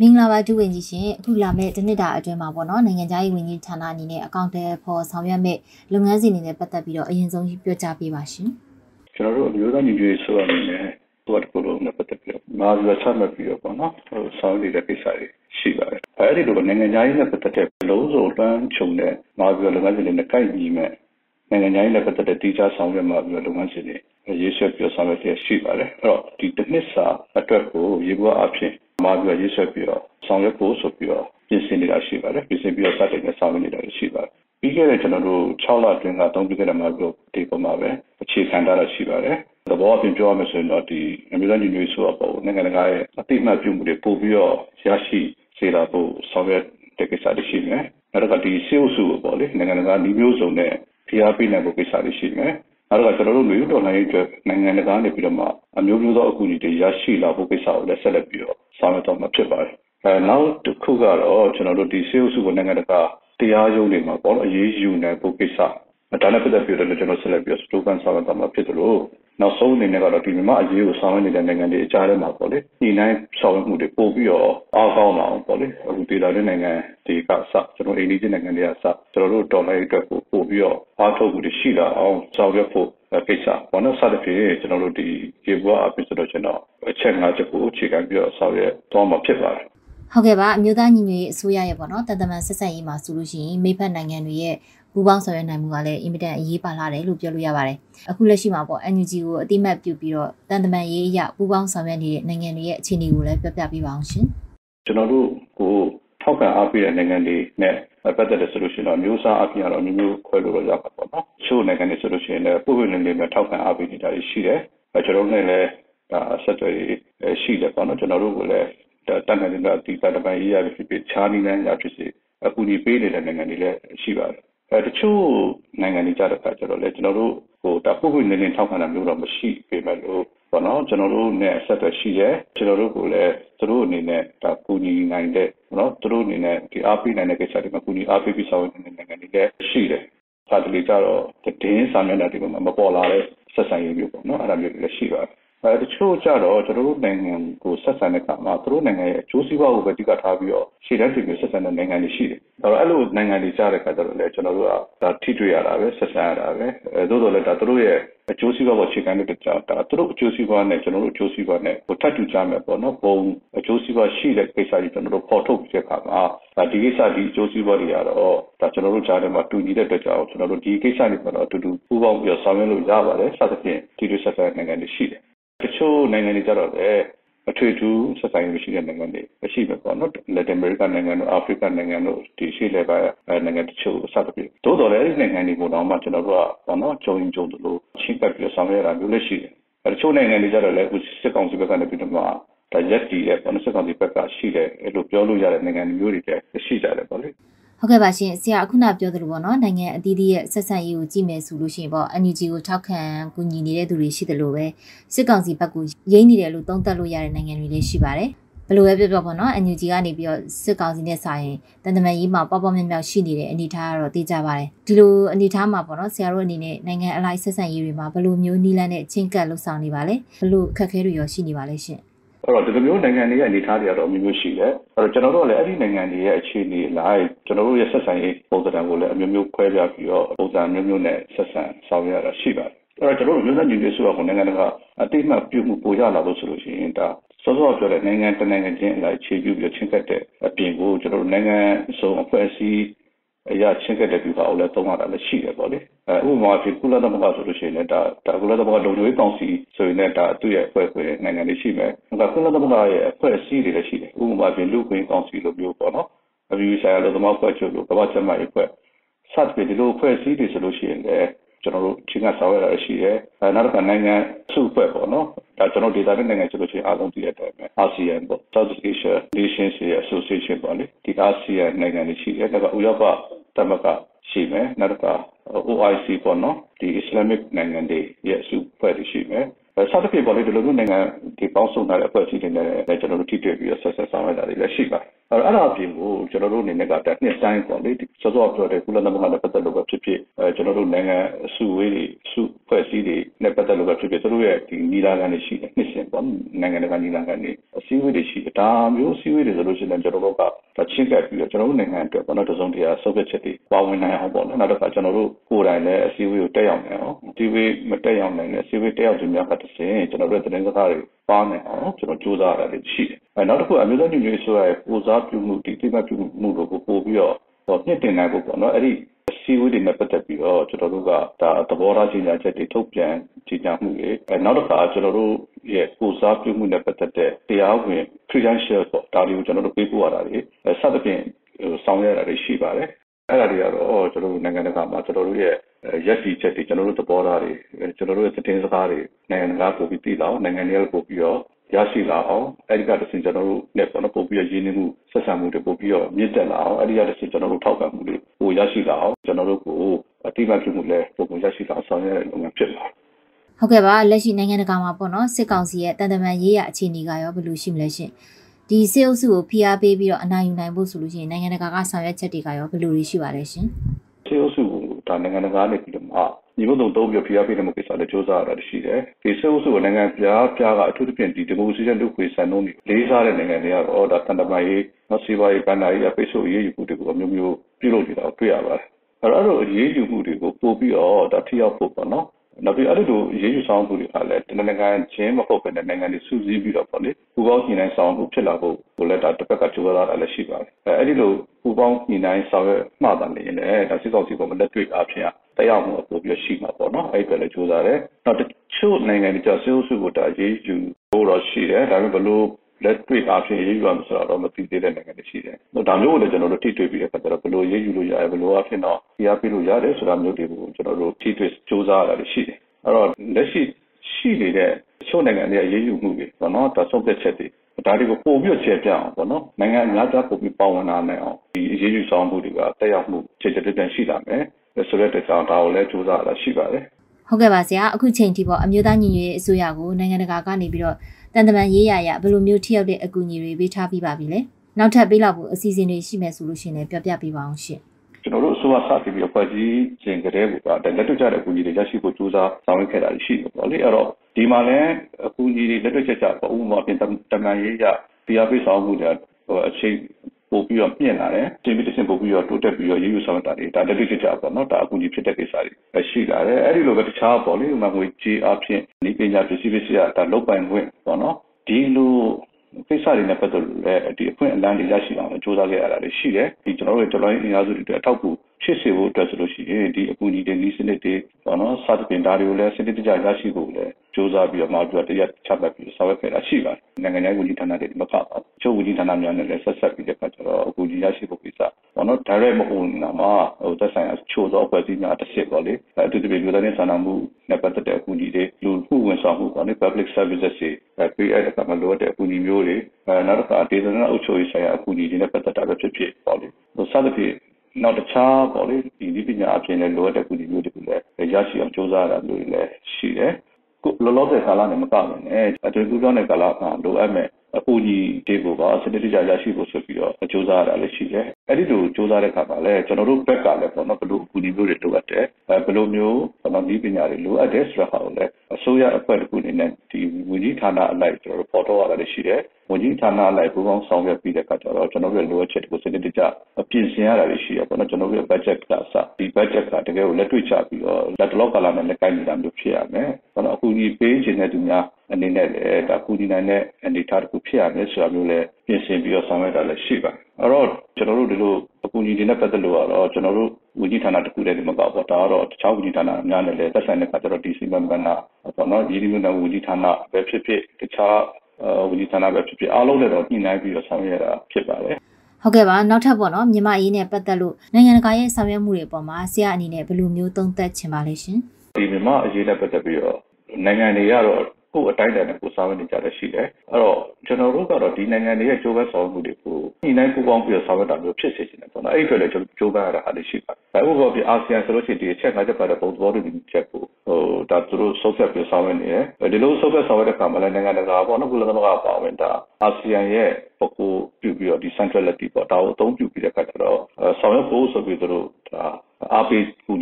မင်္ဂလာပါဒုဝန်ကြီးရှင်အခုလာမယ့်တနစ်တာအတွင်းမှာပေါ့နော်နိုင်ငံခြားရေးဝန်ကြီးဌာနအနေနဲ့အကောင့်တဲဖော်ဆောင်ရွက်မဲ့လုပ်ငန်းစဉ်တွေနဲ့ပတ်သက်ပြီးတော့အရင်ဆုံးပြောကြားပေးပါရှင်ကျွန်တော်တို့အမျိုးသားညီညွတ်ရေးဆိုရအနေနဲ့ဟိုတ်ကိုလုံးနဲ့ပတ်သက်ပြီးတော့မာပြီးတော့ဆက်မှတ်ပြီးတော့ပေါ့နော်ဟိုဆောင်နေတဲ့ကိစ္စတွေရှိပါတယ်အဲဒီလိုနိုင်ငံခြားရေးနဲ့ပတ်သက်တဲ့လုံးစုံတန်းခြုံတဲ့မာပြီးတော့လုပ်ငန်းစဉ်တွေနဲ့ကိုက်ညီမဲ့နိုင်ငံခြားရေးနဲ့ပတ်သက်တဲ့တီးခြားဆောင်ရွက်မှာပြီးတော့လုပ်ငန်းစဉ်တွေရေးဆွဲပြီးဆောင်ရွက်ရရှိပါတယ်အဲ့တော့ဒီတစ်နှစ်စာအတွက်ကိုရေပေါ်အဖြစ် မာပြီးတော့ရေးဆွဲပြီးတော့ဆောင်ရွက်ဖို့ဆိုပြီးတော့ပြင်ဆင်နေတာရှိပါတယ်ပြင်ဆင်ပြီးတော့စတင်နေဆောင်ရွက်နေတာရှိပါတယ်ပြီးခဲ့တဲ့ကျွန်တော်တို့6လအတွင်းကသုံးပြီးခဲ့တဲ့မှာပြီးတော့ဒီပုံမှာပဲအခြေခံထားတာရှိပါတယ်သဘောအပြင်ပြောရမယ်ဆိုရင်တော့ဒီအမျိုးသားညီညွတ်ရေးဆိုတော့နိုင်ငံတကာရဲ့အတိအမှတ်ပြုမှုတွေပို့ပြီးတော့ရရှိစေတာဖို့ဆောင်ရွက်တဲ့ကိစ္စတွေရှိမယ်။နောက်တစ်ခါဒီစေအုပ်စုပေါ့လေနိုင်ငံတကာဒီမျိုးစုံနဲ့ဖိအားပေးနိုင်ဖို့ကိစ္စတွေရှိမယ်။ နောက်တစ်ခါကျွန်တော်တို့မျိုးတော်လှန်ရေးအတွက်နိုင်ငံတကာနေပြီးတော့မှအမျိုးမျိုးသောအကူအညီတွေရရှိလာဖို့ကိစ္စကိုလည်းဆက်လက်ပြီးတော့ဆောင်ရွက်တော့မှာဖြစ်ပါတယ်။အဲနောက်တစ်ခုကတော့ကျွန်တော်တို့ဒီစေအုပ်စုကိုနိုင်ငံတကာတရားရုံးတွေမှာပေါ့နော်အရေးယူနိုင်ဖို့ကိစ္စဒါနဲ့ပတ်သက်ပြီးတော့ကျွန်တော်ဆက်လက်ပြီးတော့စတိုကန်ဆောင်ရွက်တော့မှာဖြစ်တယ်လို့ နောက်ဆုံးအနေနဲ့ကတော့ဒီမြန်မာအရေးကိုဆောင်ရွက်နေတဲ့နိုင်ငံတွေအကြားထဲမှာပေါ့လေညီနိုင်ဆောင်ရွက်မှုတွေပို့ပြီးတော့အားကောင်းလာအောင်ပေါ့လေအခုဒေသတွင်းနိုင်ငံတွေကစကျွန်တော်အိန္ဒိယနိုင်ငံတွေကစကျွန်တော်တို့ဒေါ်လာအတွက်ကိုပို့ပြီးတော့အားထုတ်မှုတွေရှိလာအောင်ဆောင်ရွက်ဖို့ကိစ္စပေါ့နော်စသဖြင့်ကျွန်တော်တို့ဒီရေဘွားအဖြစ်ဆိုတော့ကျွန်တော်အချက်၅ချက်ကိုအခြေခံပြီးတော့ဆောင်ရွက်သွားမှာဖြစ်ပါတယ်ဟုတ်ကဲ့ပါအမျိုးသားညီညွတ်ရေးအစိုးရရဲ့ပေါ့နော်တန်တမန်ဆက်ဆက်ရေးမှာဆိုလို့ရှိရင်မိဖက်နိုင်ငံတွေရဲ့ ပူးပေါင်းဆောင်ရွက်နိုင်မှုကလည်းအင်မတန်အရေးပါလာတယ်လို့ပြောလို့ရပါတယ်အခုလက်ရှိမှာပေါ့ NUG ကိုအတိမတ်ပြုပြီးတော့တန်တမန်ရေးအရပူးပေါင်းဆောင်ရွက်နေတဲ့နိုင်ငံတွေရဲ့အခြေအနေကိုလည်းပြောပြပေးပါအောင်ရှင်ကျွန်တော်တို့ကိုထောက်ခံအားပေးတဲ့နိုင်ငံတွေနဲ့ပတ်သက်တဲ့ဆိုလို့ရှိရင်တော့မျိုးစားအပြင်ကတော့မျိုးမျိုးခွဲလို့ရပါပေါ့နော်ချို့နိုင်ငံတွေဆိုလို့ရှိရင်လည်းပုံပွင့်နေနေနဲ့ထောက်ခံအားပေးနေတာရှိတယ်ကျွန်တော်တို့လည်းဒါဆက်သွယ်ရှိတယ်ပေါ့နော်ကျွန်တော်တို့ကလည်းတန်ခိုင်တဲ့ဒီတတပိုင်းရေးရဖြစ်ဖြစ်ခြားနည်းလမ်းရဖြစ်စေအကူအညီပေးနေတဲ့နိုင်ငံတွေလည်းရှိပါတယ် အဲတချို့နိုင်ငံတွေကြတဲ့အခါကျတော့လေကျွန်တော်တို့ဟိုဒါပုဂ္ဂိုလ်နေနေထောက်ခံတာမျိုးတော့မရှိပေမဲ့လို့ပေါ့နော်ကျွန်တော်တို့နဲ့ဆက်သွယ်ရှိရဲကျွန်တော်တို့ကိုလည်းသူတို့အနေနဲ့ဒါကူညီနိုင်တဲ့နော်သူတို့အနေနဲ့ဒီအားပေးနိုင်တဲ့ကိစ္စတွေမှာကူညီအားပေးပြီးဆောင်ရွက်နေတဲ့နိုင်ငံတွေလည်းရှိတယ်။ဒါတလေကြတော့တင်းစာမျက်နှာတွေမှာမပေါ်လာတဲ့ဆက်ဆံရေးမျိုးပေါ့နော်အဲ့ဒါမျိုးတွေလည်းရှိပါတယ် အဲတချို့ကြတော့ကျွန်တော်တို့နိုင်ငံကိုဆက်ဆံတဲ့အခါမှာသူတို့နိုင်ငံရဲ့အကျိုးစီးပွားကိုပဲအဓိကထားပြီးတော့ရှေ့တန်းတင်ပြီးဆက်ဆံတဲ့နိုင်ငံတွေရှိတယ်။အဲတော့အဲ့လိုနိုင်ငံတွေကြားတဲ့အခါကျတော့လေကျွန်တော်တို့ကဒါထိတွေ့ရတာပဲဆက်ဆံရတာပဲအဲသို့တော်လည်းဒါသူတို့ရဲ့အကျိုးစီးပွားကိုအခြေခံတဲ့ကြောင့်ဒါသူတို့အကျိုးစီးပွားနဲ့ကျွန်တော်တို့အကျိုးစီးပွားနဲ့ဟိုထပ်တူကြမယ်ပေါ့နော်။ပုံအကျိုးစီးပွားရှိတဲ့ကိစ္စတွေကျွန်တော်တို့ပေါ်ထုတ်ပြီးတဲ့အခါမှာဒါဒီကိစ္စဒီအကျိုးစီးပွားတွေကတော့ဒါကျွန်တော်တို့ကြားထဲမှာတူညီတဲ့အတွက်ကြောင့်ကျွန်တော်တို့ဒီကိစ္စတွေကတော့အတူတူပူးပေါင်းပြီးတော့ဆောင်ရွက်လို့ရပါတယ်။စသဖြင့်ဒီလိုဆက်ဆံနိုင်ငံတွေရှိတယ် တချို့နိုင်ငံတွေကြတော့လည်းအထွေထူးဆက်ဆံရေးမရှိတဲ့နိုင်ငံတွေမရှိပဲပေါ့နော်လက်တင်အမေရိကန်နိုင်ငံတို့အာဖရိကနိုင်ငံတို့ဒီရှေ့လေပါနိုင်ငံတချို့စသဖြင့်သို့တော်လည်းဒီနိုင်ငံတွေကိုတော့မှကျွန်တော်တို့ကပေါ့နော်ဂျုံဂျုံတို့ချင်းပတ်ပြီးဆောင်ရွက်ရတာမျိုးလည်းရှိတယ်အဲတချို့နိုင်ငံတွေကြတော့လည်းစစ်ကောင်စီဘက်ကနေပြီးတော့မှဒါရက်တီရဲ့ပေါ့နော်စစ်ကောင်စီဘက်ကရှိတယ်အဲ့လိုပြောလို့ရတဲ့နိုင်ငံမျိုးတွေလည်းရှိကြတယ်ပေါ့လေ ဟုတ်ကဲ့ပါရှင်ဆရာအခုနပြောသလိုပေါ့နော်နိုင်ငံအသီးသီးရဲ့ဆက်ဆံရေးကိုကြည့်မယ်ဆိုလို့ရှိရင်ပေါ့ NUG ကိုထောက်ခံကူညီနေတဲ့သူတွေရှိတယ်လို့ပဲစစ်ကောင်စီဘက်ကရင်းနေတယ်လို့သုံးသပ်လို့ရတဲ့နိုင်ငံတွေလည်းရှိပါတယ်ဘလို့ပဲပြောပြောပေါ့နော် NUG ကနေပြီးတော့စစ်ကောင်စီနဲ့ဆိုင်တန်တမန်ရေးမှာပေါ့ပေါ့မြောက်မြောက်ရှိနေတဲ့အနေအထားကတော့သိကြပါတယ်ဒီလိုအနေအထားမှာပေါ့နော်ဆရာတို့အနေနဲ့နိုင်ငံအလိုက်ဆက်ဆံရေးတွေမှာဘလို့မျိုးနီးလန်းနဲ့ချင်းကပ်လှုပ်ဆောင်နေပါလဲဘလို့အခက်အခဲတွေရောရှိနေပါလဲရှင် အဲ့တော့ဒီလိုမျိုးနိုင်ငံတွေရဲ့အနေအထားတွေကတော့အမျိုးမျိုးရှိတယ်အဲ့တော့ကျွန်တော်တို့ကလည်းအဲ့ဒီနိုင်ငံတွေရဲ့အခြေအနေလိုက်ကျွန်တော်တို့ရဲ့ဆက်ဆံရေးပုံစံကိုလည်းအမျိုးမျိုးခွဲပြပြီးတော့ပုံစံမျိုးမျိုးနဲ့ဆက်ဆံဆောင်ရွက်ရတာရှိပါတယ်အဲ့တော့ကျွန်တော်တို့မျိုးဆက်ညီတွေဆိုတော့နိုင်ငံတကာအတိအမှတ်ပြုမှုပိုရလာလို့ဆိုလို့ရှိရင်ဒါစောစောပြောတဲ့နိုင်ငံတနိုင်ငံချင်းအလိုက်ခြေပြုပြီးချင်းကပ်တဲ့အပြင်ကိုကျွန်တော်တို့နိုင်ငံစုံအဖွဲ့အစည်း အရာချင်းကတဲ့ပြပါအောင်လဲသုံးရတာလည်းရှိတယ်ပေါ့လေအဲဥပမာဖြစ်ကုလသမဂ္ဂဆိုလို့ရှိရင်လည်းဒါဒါကုလသမဂ္ဂလုံခြုံရေးကောင်စီဆိုရင်လည်းဒါသူ့ရဲ့အဖွဲ့ခွဲနိုင်ငံတွေရှိမယ်ဒါကုလသမဂ္ဂရဲ့အဖွဲ့အစည်းတွေလည်းရှိတယ်ဥပမာဖြစ်လူ့ခွင့်ကောင်စီလိုမျိုးပေါ့နော်အပြီးဆိုင်ရာလုံသမားဖွဲ့ချုပ်လိုကမ္ဘာ့ကျန်းမာရေးအဖွဲ့စသဖြင့်ဒီလိုအဖွဲ့အစည်းတွေဆိုလို့ရှိရင်လည်းကျွန်တော်တို့ချင်းကဆောင်ရတာရှိတယ်အဲနောက်တစ်ခါနိုင်ငံစုဖွဲ့ပေါ့နော်ဒါကျွန်တော်ဒေတာနဲ့နိုင်ငံဆိုလို့ရှိရင်အားလုံးသိတဲ့အတိုင်းပဲ ASEAN ပေါ့ South Asia Nations Association ပေါ့လေဒီ ASEAN နိုင်ငံတွေရှိတယ်ဒါကဥရောပ သမဂ္ဂရှိမယ်နောက်တစ်ခါ OIC ပေါ့နော်ဒီ Islamic နိုင်ငံတွေရဲ့အစုဖွဲ့တွေရှိမယ်စသဖြင့်ပေါ့လေဒီလိုမျိုးနိုင်ငံဒီ ပေါင်းစုံထားတဲ့အဖွဲ့အစည်းတွေနဲ့လည်းကျွန်တော်တို့ထိတွေ့ပြီးတော့ဆက်ဆက်ဆောင်ရွက်တာတွေလည်းရှိပါတယ်။အဲ့တော့အဲ့ဒါအပြင်ကိုကျွန်တော်တို့အနေနဲ့ကတက်နှစ်တိုင်းပေါ့လေစောစောပြောတဲ့ကုလသမဂ္ဂနဲ့ပတ်သက်လို့ပဲဖြစ်ဖြစ်အဲကျွန်တော်တို့နိုင်ငံအစုဝေးတွေစုဖွဲ့စည်းတွေနဲ့ပတ်သက်လို့ပဲဖြစ်ဖြစ်သူတို့ရဲ့ဒီညီလာခံတွေရှိတယ်နှစ်စဉ်ပေါ့နိုင်ငံတကာညီလာခံတွေအစည်းအဝေးတွေရှိတယ်ဒါမျိုးအစည်းအဝေးတွေဆိုလို့ရှိရင်ကျွန်တော်တို့ကဒါချင်းကပ်ပြီးတော့ကျွန်တော်တို့နိုင်ငံအတွက်ပေါ့နော်တစုံတရာဆုတ်ဖြတ်ချက်တွေပါဝင်နိုင်အောင်ပေါ့နော်နောက်တစ်ခါကျွန်တော်တို့ကိုယ်တိုင်လည်းအစည်းအဝေးကိုတက်ရောက်နိုင်အောင်ဒီဝေးမတက်ရောက်နိုင်တဲ့အစည်းအဝေးတက်ရောက်သူများကတည်းကကျွန်တော်တို့သတင်းစကားတွေ ပါနိုင်အောင်ကျွန်တော်ကြိုးစားရတာရှိတယ်အဲနောက်တစ်ခုအမျိုးသားညီညွတ်ရေးဆိုရရဲ့ပူစားပြုမှုဒီတိမပြုမှုတို့ကိုပို့ပြီးတော့ညှင့်တင်နိုင်ဖို့ပေါ့နော်အဲ့ဒီအစည်းအဝေးတွေနဲ့ပတ်သက်ပြီးတော့ကျွန်တော်တို့ကဒါသဘောထားကြေညာချက်တွေထုတ်ပြန်ကြေညာမှုတွေအဲနောက်တစ်ခါကျွန်တော်တို့ရဲ့ကိုစားပြုမှုနဲ့ပတ်သက်တဲ့တရားဝင် credential ပေါ့ဒါတွေကိုကျွန်တော်တို့ပေးပို့ရတာတွေစသဖြင့်ဆောင်ရွက်ရတာတွေရှိပါတယ် အဲ့ဒါတွေကတော့ကျွန်တော်တို့နိုင်ငံတကာမှာကျွန်တော်တို့ရဲ့ရက်စီချက်တွေကျွန်တော်တို့သဘောထားတွေကျွန်တော်တို့ရဲ့သတင်းစကားတွေနိုင်ငံတကာပို့ပြီးသိတော့နိုင်ငံတွေပို့ပြီးတော့ရရှိလာအောင်အဲဒီကတည်းကကျွန်တော်တို့နဲ့ပေါ့နော်ပို့ပြီးရင်းနှီးမှုဆက်ဆံမှုတွေပို့ပြီးတော့မြင့်တက်လာအောင်အဲဒီကတည်းကကျွန်တော်တို့ထောက်ပံ့မှုတွေပိုရရှိလာအောင်ကျွန်တော်တို့ကိုအတိအမှတ်ပြုမှုလည်းပို့ပြီးရရှိလာအောင်ဆောင်ရွက်ရတဲ့လုပ်ငန်းဖြစ်လာဟုတ်ကဲ့ပါလက်ရှိနိုင်ငံတကာမှာပေါ့နော်စစ်ကောင်စီရဲ့တန်တမန်ရေးရအခြေအနေကရောဘယ်လိုရှိမလဲရှင် ဒီစေအုပ်စုကိုဖိအားပေးပြီးတော့အနိုင်ယူနိုင်ဖို့ဆိုလို့ရှိရင်နိုင်ငံတကာကဆောင်ရွက်ချက်တွေကရောဘယ်လိုတွေရှိပါလဲရှင်စေအုပ်စုကိုဒါနိုင်ငံတကာနဲ့ပြီးတော့မှညီမတို့သုံးပြီးဖိအားပေးတဲ့မှုကိစ္စလည်းစ조사ရတာရှိတယ်ဒီစေအုပ်စုကိုနိုင်ငံပြားပြားကအထူးသဖြင့်ဒီဒီမိုကရေစီတဲ့လူခွေစံနှုန်းတွေလေးစားတဲ့နိုင်ငံတွေကတော့ဒါတန်တမာရေးနော်စီးပွားရေးကဏ္ဍရေးအပိတ်ဆို့ရေးယူမှုတွေကိုအမျိုးမျိုးပြုလုပ်နေတာတွေ့ရပါတယ်အဲ့တော့အဲ့လိုရေးယူမှုတွေကိုပို့ပြီးတော့ဒါထိရောက်ဖို့ပေါ့နော် နောက်ပြီးအဲ့လိုရေးယူဆောင်မှုတွေကလည်းတနင်္လာချင်းမဟုတ်ဘဲနဲ့နိုင်ငံတွေစုစည်းပြီးတော့ပေါ့လေပူပေါင်းညှိနှိုင်းဆောင်မှုဖြစ်လာဖို့ကိုလည်းဒါတစ်ဖက်ကကြိုးစားတာလည်းရှိပါတယ်အဲအဲ့ဒီလိုပူပေါင်းညှိနှိုင်းဆောင်ရွက်မှသာလည်းဒါစစ်ကောင်စီကမလက်တွေ့အားဖြင့်တက်ရောက်မှုပိုပြီးရှိမှာပေါ့နော်အဲ့ဒီလည်းကြိုးစားတယ်နောက်တချို့နိုင်ငံတွေကျဆဲဆူကိုဒါရေးယူဖို့တော့ရှိတယ်ဒါပေမဲ့ဘလို့ လက်တွေ့အားဖြင့်ရေးယူရမှာဆိုတော့မသိသေးတဲ့နိုင်ငံတွေရှိတယ်။ဒါမျိုးကိုလည်းကျွန်တော်တို့ထိတွေ့ပြီးတဲ့အခါကျတော့ဘယ်လိုရေးယူလို့ရတယ်ဘယ်လိုအဖြစ်တော့ပြပေးလို့ရတယ်ဆိုတာမျိုးတွေကိုကျွန်တော်တို့ထိတွေ့စ조사ရတာရှိတယ်။အဲ့တော့လက်ရှိရှိနေတဲ့ချို့နိုင်ငံတွေရေးယူမှုတွေပေါ့နော်ဒါဆုံးဖြတ်ချက်တွေဒါတွေကိုပို့ပြီးချေပြအောင်ပေါ့နော်နိုင်ငံအများကြီးပို့ပြီးပါဝင်လာနိုင်အောင်ဒီအရေးယူဆောင်မှုတွေကတက်ရောက်မှုခြေခြေတက်ရှိလာမယ်ဆိုတဲ့ကြောင့်ဒါကိုလည်းစူးစမ်းလာရှိပါတယ်ဟုတ်ကဲ့ပါဆရာအခုချိန်ထိပေါ့အမျိုးသားညီညွတ်ရေးအစိုးရကိုနိုင်ငံတကာကနေပြီးတော့ တန်တမန်ရေးရရဘယ်လိုမျိုးထိရောက်တဲ့အကူအညီတွေပေးထားပြီးပါပြီလဲနောက်ထပ်ပေးလောက်ဖို့အစီအစဉ်တွေရှိမယ်ဆိုလို့ရှိရင်လည်းပြောပြပေးပါအောင်ရှင့်ကျွန်တော်တို့အစိုးရစတင်ပြီးဖွဲ့စည်းခြင်းကတည်းကလက်တွေ့ကျတဲ့အကူအညီတွေရရှိဖို့ကြိုးစားဆောင်ရွက်ခဲ့တာရှိတယ်ပေါ့လေအဲ့တော့ဒီမှာလည်းအကူအညီတွေလက်တွေ့ကျကျပေါ့ဥပမာပြင်တမန်ရေးရပြရပေးဆောင်မှုတွေအချိန် ပို့ပြီးတော့မြင့်လာတယ်တင်ပြီးတစ်ဆင့်ပို့ပြီးတော့တိုးတက်ပြီးတော့ရေးယူဆောင်တာတွေဒါလက်တွေ့ကျကျပေါ့နော်ဒါအကူအညီဖြစ်တဲ့ကိစ္စတွေရှိလာတယ်အဲ့ဒီလိုပဲတခြားပေါ့လေဥပမာငွေကြေးအဖြစ်ဒီပညာပစ္စည်းပစ္စည်းကဒါလုတ်ပိုင်ခွင့်ပေါ့နော်ဒီလိုကိစ္စတွေနဲ့ပတ်သက်လို့လည်းဒီအခွင့်အလမ်းတွေရရှိအောင်စ조사ခဲ့ရတာတွေရှိတယ်ဒီကျွန်တော်တို့ကျွန်တော်အင်အားစုတွေအတွက်အထောက်အကူဖြစ်စေဖို့အတွက်ဆိုလို့ရှိရင်ဒီအကူအညီတွေဤစနစ်တွေပေါ့နော်စသဖြင့်ဒါတွေကိုလည်းစနစ်တကျရရှိဖို့လည်းစ조사ပြီးတော့မှပြီးတော့တရားချမှတ်ပြီးဆောင်ရွက်ခဲ့တာရှိပါတယ်နိုင်ငံခြားဝန်ကြီးဌာနတွေမကပါဘူး ချုပ်ဝန်ကြီးဌာနများနဲ့လည်းဆက်ဆက်ပြီးတဲ့အခါကျတော့အကူအညီရရှိဖို့ကိစ္စပေါ့နော် direct မဟုတ်နာမှာဟိုသက်ဆိုင်ရာချို့သောအဖွဲ့အစည်းများတစ်စစ်ပေါ့လေအထူးသဖြင့်လူသားချင်းစာနာမှုနဲ့ပတ်သက်တဲ့အကူအညီတွေလူမှုဝန်ဆောင်မှုပေါ့လေ public services တွေပေးအပ်တဲ့အခါမှာလိုအပ်တဲ့အကူအညီမျိုးတွေအဲနောက်တစ်ခါဒေသနာအုပ်ချုပ်ရေးဆိုင်ရာအကူအညီတွေနဲ့ပတ်သက်တာပဲဖြစ်ဖြစ်ပေါ့လေဟိုစသဖြင့်နောက်တခြားပေါ့လေဒီဒီပညာအပြင်လည်းလိုအပ်တဲ့ကူညီမျိုးတွေကိုလည်းရရှိအောင်စူးစမ်းရတာမျိုးတွေလည်းရှိတယ်ကိုလောလောဆယ်ကာလနဲ့မကဘဲနဲ့အတူတူကြောင်းတဲ့ကာလမှာလိုအပ်မဲ့ အပူကြီးတွေကိုပါစနစ်တကျရရှိဖို့ဆိုပြီးတော့စူးစမ်းရတာလည်းရှိတယ်။အဲ့ဒီလိုစူးစမ်းတဲ့အခါမှာလည်းကျွန်တော်တို့ဘက်ကလည်းပေါ့နော်ဘယ်လိုအကူအညီမျိုးတွေလိုအပ်တယ်။ဘယ်လိုမျိုးပေါ့နော်ဒီပညာတွေလိုအပ်တယ်ဆိုတာကိုလည်းအစိုးရအဖွဲ့တစ်ခုအနေနဲ့ဒီဝန်ကြီးဌာနအလိုက်ကျွန်တော်တို့ပေါ်တော့ရတာလည်းရှိတယ်။ ဝန်ကြီးဌာနအလိုက်ပူးပေါင်းဆောင်ရွက်ပြီးတဲ့အခါကျတော့ကျွန်တော်တို့လိုအပ်ချက်တွေကိုစနစ်တကျပြင်ဆင်ရတာလည်းရှိရပေါ့နော်ကျွန်တော်တို့ရဲ့ budget ကစဒီ budget ကတကယ်ကိုလက်တွေ့ချပြီးတော့လက်တလောကာလနဲ့လက်ကိုင်းနေတာမျိုးဖြစ်ရမယ်။ပေါ့နော်အကူအညီပေးခြင်းတဲ့သူများအနေနဲ့လည်းဒါကူညီနိုင်တဲ့အနေအထားတစ်ခုဖြစ်ရမယ်ဆိုတာမျိုးလည်းပြင်ဆင်ပြီးတော့ဆောင်ရွက်တာလည်းရှိပါတယ်။အဲ့တော့ကျွန်တော်တို့ဒီလိုအကူအညီတွေနဲ့ပတ်သက်လို့ကတော့ကျွန်တော်တို့ဝန်ကြီးဌာနတစ်ခုတည်းမကဘူးဒါကတော့တခြားဝန်ကြီးဌာနများနဲ့လည်းသက်ဆိုင်တဲ့အခါကျတော့ဒီစီမံဘဏ္ဍာပေါ့နော်ရည်ရည်မြင့်တဲ့ဝန်ကြီးဌာနပဲဖြစ်ဖြစ်တခြား ဝန်ကြီးဌာနပဲဖြစ်ဖြစ်အားလုံးလည်းတော့ညှိနှိုင်းပြီးတော့ဆောင်ရွက်ရတာဖြစ်ပါတယ်။ဟုတ်ကဲ့ပါနောက်ထပ်ပေါ့နော်မြန်မာအရေးနဲ့ပတ်သက်လို့နိုင်ငံတကာရဲ့ဆောင်ရွက်မှုတွေအပေါ်မှာဆရာအနေနဲ့ဘယ်လိုမျိုးသုံးသပ်ချင်ပါလဲရှင်။ဒီမြန်မာအရေးနဲ့ပတ်သက်ပြီးတော့နိုင်ငံတွေကတော့ ကိုယ်အတိုင်းအတာနဲ့ကိုယ်ဆောင်ရွက်နေကြတာရှိတယ်။အဲ့တော့ကျွန်တော်တို့ကတော့ဒီနိုင်ငံတွေရဲ့ကြိုးပမ်းဆောင်မှုတွေကိုညှိနှိုင်းပူးပေါင်းပြီးတော့ဆောင်ရွက်တာမျိုးဖြစ်စေချင်တယ်ပေါ့နော်။အဲ့ဒီအတွက်လည်းကျွန်တော်ကြိုးပမ်းရတာဟာလည်းရှိပါတယ်။ဥပမာပြအာဆီယံဆိုလို့ရှိရင်ဒီအချက်၅ချက်ပါတဲ့ပုံသဘောတူညီချက်ကိုဟိုဒါသူတို့ဆုတ်ဆက်ပြီးဆောင်ရွက်နေတယ်။ဒီလိုဆုတ်ဆက်ဆောင်ရွက်တဲ့အခါမှာလည်းနိုင်ငံတကာပေါ့နော်ကုလသမဂ္ဂပါဝင်တာအာဆီယံရဲ့ပကူပြုပြီးတော့ဒီ centrality ပေါ့ဒါကိုအသုံးပြုပြီးတဲ့အခါကျတော့ဆောင်ရွက်ဖို့ဆိုပြီးသူတို့ဒါအား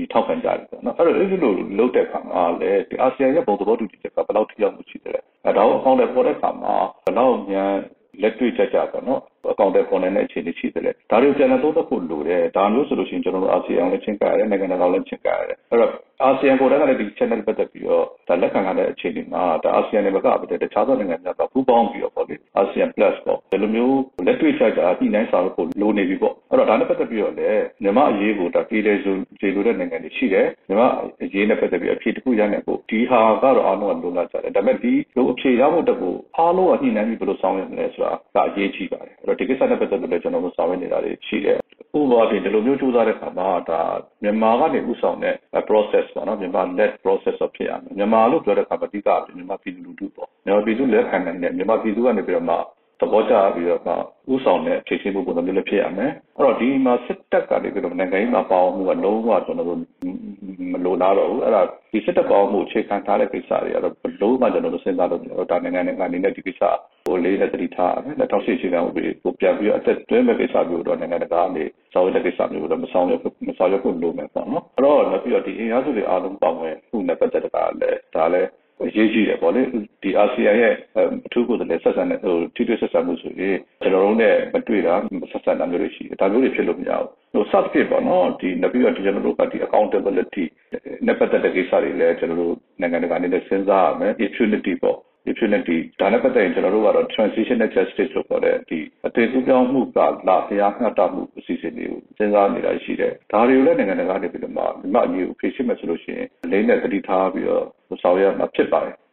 ပေးကူညီထောက်ခံကြတယ်ပေါ့နော်အဲ့တော့အဲ့ဒီလိုလုပ်တဲ့အခါမှာလည်းဒီအာဆီယံရဲ့ပုံသဘောတူညီချက်ကဘယ်လောက်ထိရောက်မှုရှိတယ်လဲအဲဒါကိုအကောင့်တွေပေါ်တဲ့အခါမှာဘယ်လောက်မြန်လက်တွေ့ကြကြပေါ့နော်အကောင့်တွေပေါ်နေတဲ့အခြေအနေရှိတယ်လေဒါတွေကိုပြန်လည်သုံးသပ်ဖို့လိုတယ်ဒါမျိုးဆိုလို့ရှိရင်ကျွန်တော်တို့အာဆီယံလည်းချင်းကရတယ်နိုင်ငံတကာလည်းချင်းကရတယ်အဲ့တော့အာဆီယံကိုယ်တိုင်ကလည်းဒီ channel ပတ်သက်ပြီးတော့ဒါလက်ခံရတဲ့အခြေအနေမှာဒါအာဆီယံနဲ့မကပဲတခြားသောနိုင်ငံတွေကပူးပေါင်းပြီးတော့ပေါ့လေအာဆီယံ plus ပေါ့ ဒီလိုမျိုးလက်တွေ့ကြကြညှိနှိုင်းဆောင်ရွက်ဖို့လိုနေပြီပေါ့အဲ့တော့ဒါနဲ့ပတ်သက်ပြီးတော့လည်းမြန်မာအရေးကိုဒါပြည်လေစုခြေလိုတဲ့နိုင်ငံတွေရှိတယ်မြန်မာအရေးနဲ့ပတ်သက်ပြီးအဖြေတစ်ခုရနိုင်ဖို့ဒီဟာကတော့အားလုံးကလိုလားကြတယ်ဒါပေမဲ့ဒီလိုအဖြေရဖို့တက်ဖို့အားလုံးကညှိနှိုင်းပြီးဘယ်လိုဆောင်ရွက်မလဲဆိုတာဒါအရေးကြီးပါတယ်အဲ့တော့ဒီကိစ္စနဲ့ပတ်သက်ပြီးလည်းကျွန်တော်တို့ဆောင်ရွက်နေတာတွေရှိတယ်ဥပမာပြင်ဒီလိုမျိုးကြိုးစားတဲ့အခါမှာဒါမြန်မာကနေဥဆောင်တဲ့ process ပေါ့နော်မြန်မာ led process of ဖြစ်ရမယ်မြန်မာလို့ပြောတဲ့အခါမှာအဓိကမြန်မာပြည်သူလူထုပေါ့မြန်မာပြည်သူလက်ခံနိုင်တဲ့မြန်မာပြည်သူကနေပြီးတော့မှ သဘောကျပြီးတော့မှဥဆောင်တဲ့ဖြည့်ရှင်းမှုပုံစံမျိုးလည်းဖြစ်ရမယ်အဲ့တော့ဒီမှာစစ်တပ်ကနေပြီးတော့နိုင်ငံရေးမှာပေါအောင်မှုကလုံးဝကျွန်တော်တို့မလိုလားတော့ဘူးအဲ့ဒါဒီစစ်တပ်ပေါအောင်မှုအခြေခံထားတဲ့ကိစ္စတွေကတော့ဘလုံးမှကျွန်တော်တို့စဉ်းစားလို့မရတော့ဒါနိုင်ငံနဲ့အနေနဲ့ဒီကိစ္စဟိုလေးနဲ့တတိထားရမယ်လက်ထောက်ရှိရှိကံဥပဒေကိုပြန်ပြီးအသက်သွင်းမဲ့ကိစ္စမျိုးတော့နိုင်ငံတကာကနေဆောင်ရွက်တဲ့ကိစ္စမျိုးတော့မဆောင်ရွက်မဆောင်ရွက်ဖို့လိုမယ်ပေါ့နော်အဲ့တော့နောက်ပြီးတော့ဒီအင်အားစုတွေအားလုံးပေါင်းမယ်ခုနဲ့ပတ်သက်တာလည်းဒါလည်း အရေးကြီးတယ်ပေါ့လေဒီအာဆီယံရဲ့အထူးကိုယ်စားလှယ်ဆက်ဆံတဲ့ဟိုထိတွေ့ဆက်ဆံမှုဆိုရင်ကျွန်တော်တို့နဲ့မတွေ့တာဆက်ဆံတာမျိုးတွေရှိတယ်ဒါမျိုးတွေဖြစ်လို့မရဘူးဟို sub ဖြစ်ပေါ့နော်ဒီနောက်ပြီးတော့ကျွန်တော်တို့ကဒီ accountability နဲ့ပတ်သက်တဲ့ကိစ္စတွေလည်းကျွန်တော်တို့နိုင်ငံတကာအနေနဲ့စဉ်းစားရမယ် impunity ပေါ့ impunity ဒါနဲ့ပတ်သက်ရင်ကျွန်တော်တို့ကတော့ transitional justice လို့ခေါ်တဲ့ဒီအသေးကူးပြောင်းမှုကလာတရားမျှတမှုအစီအစဉ်တွေကိုစဉ်းစားနေတာရှိတယ်ဒါတွေကိုလည်းနိုင်ငံတကာကနေပြီးတော့မှဒီမှာအရေးကိုဖြေရှင်းမယ်ဆိုလို့ရှိရင်အလေးနဲ့တတိထားပြီးတော့ဆောင်ရွက်မှာဖြစ်ပါတယ်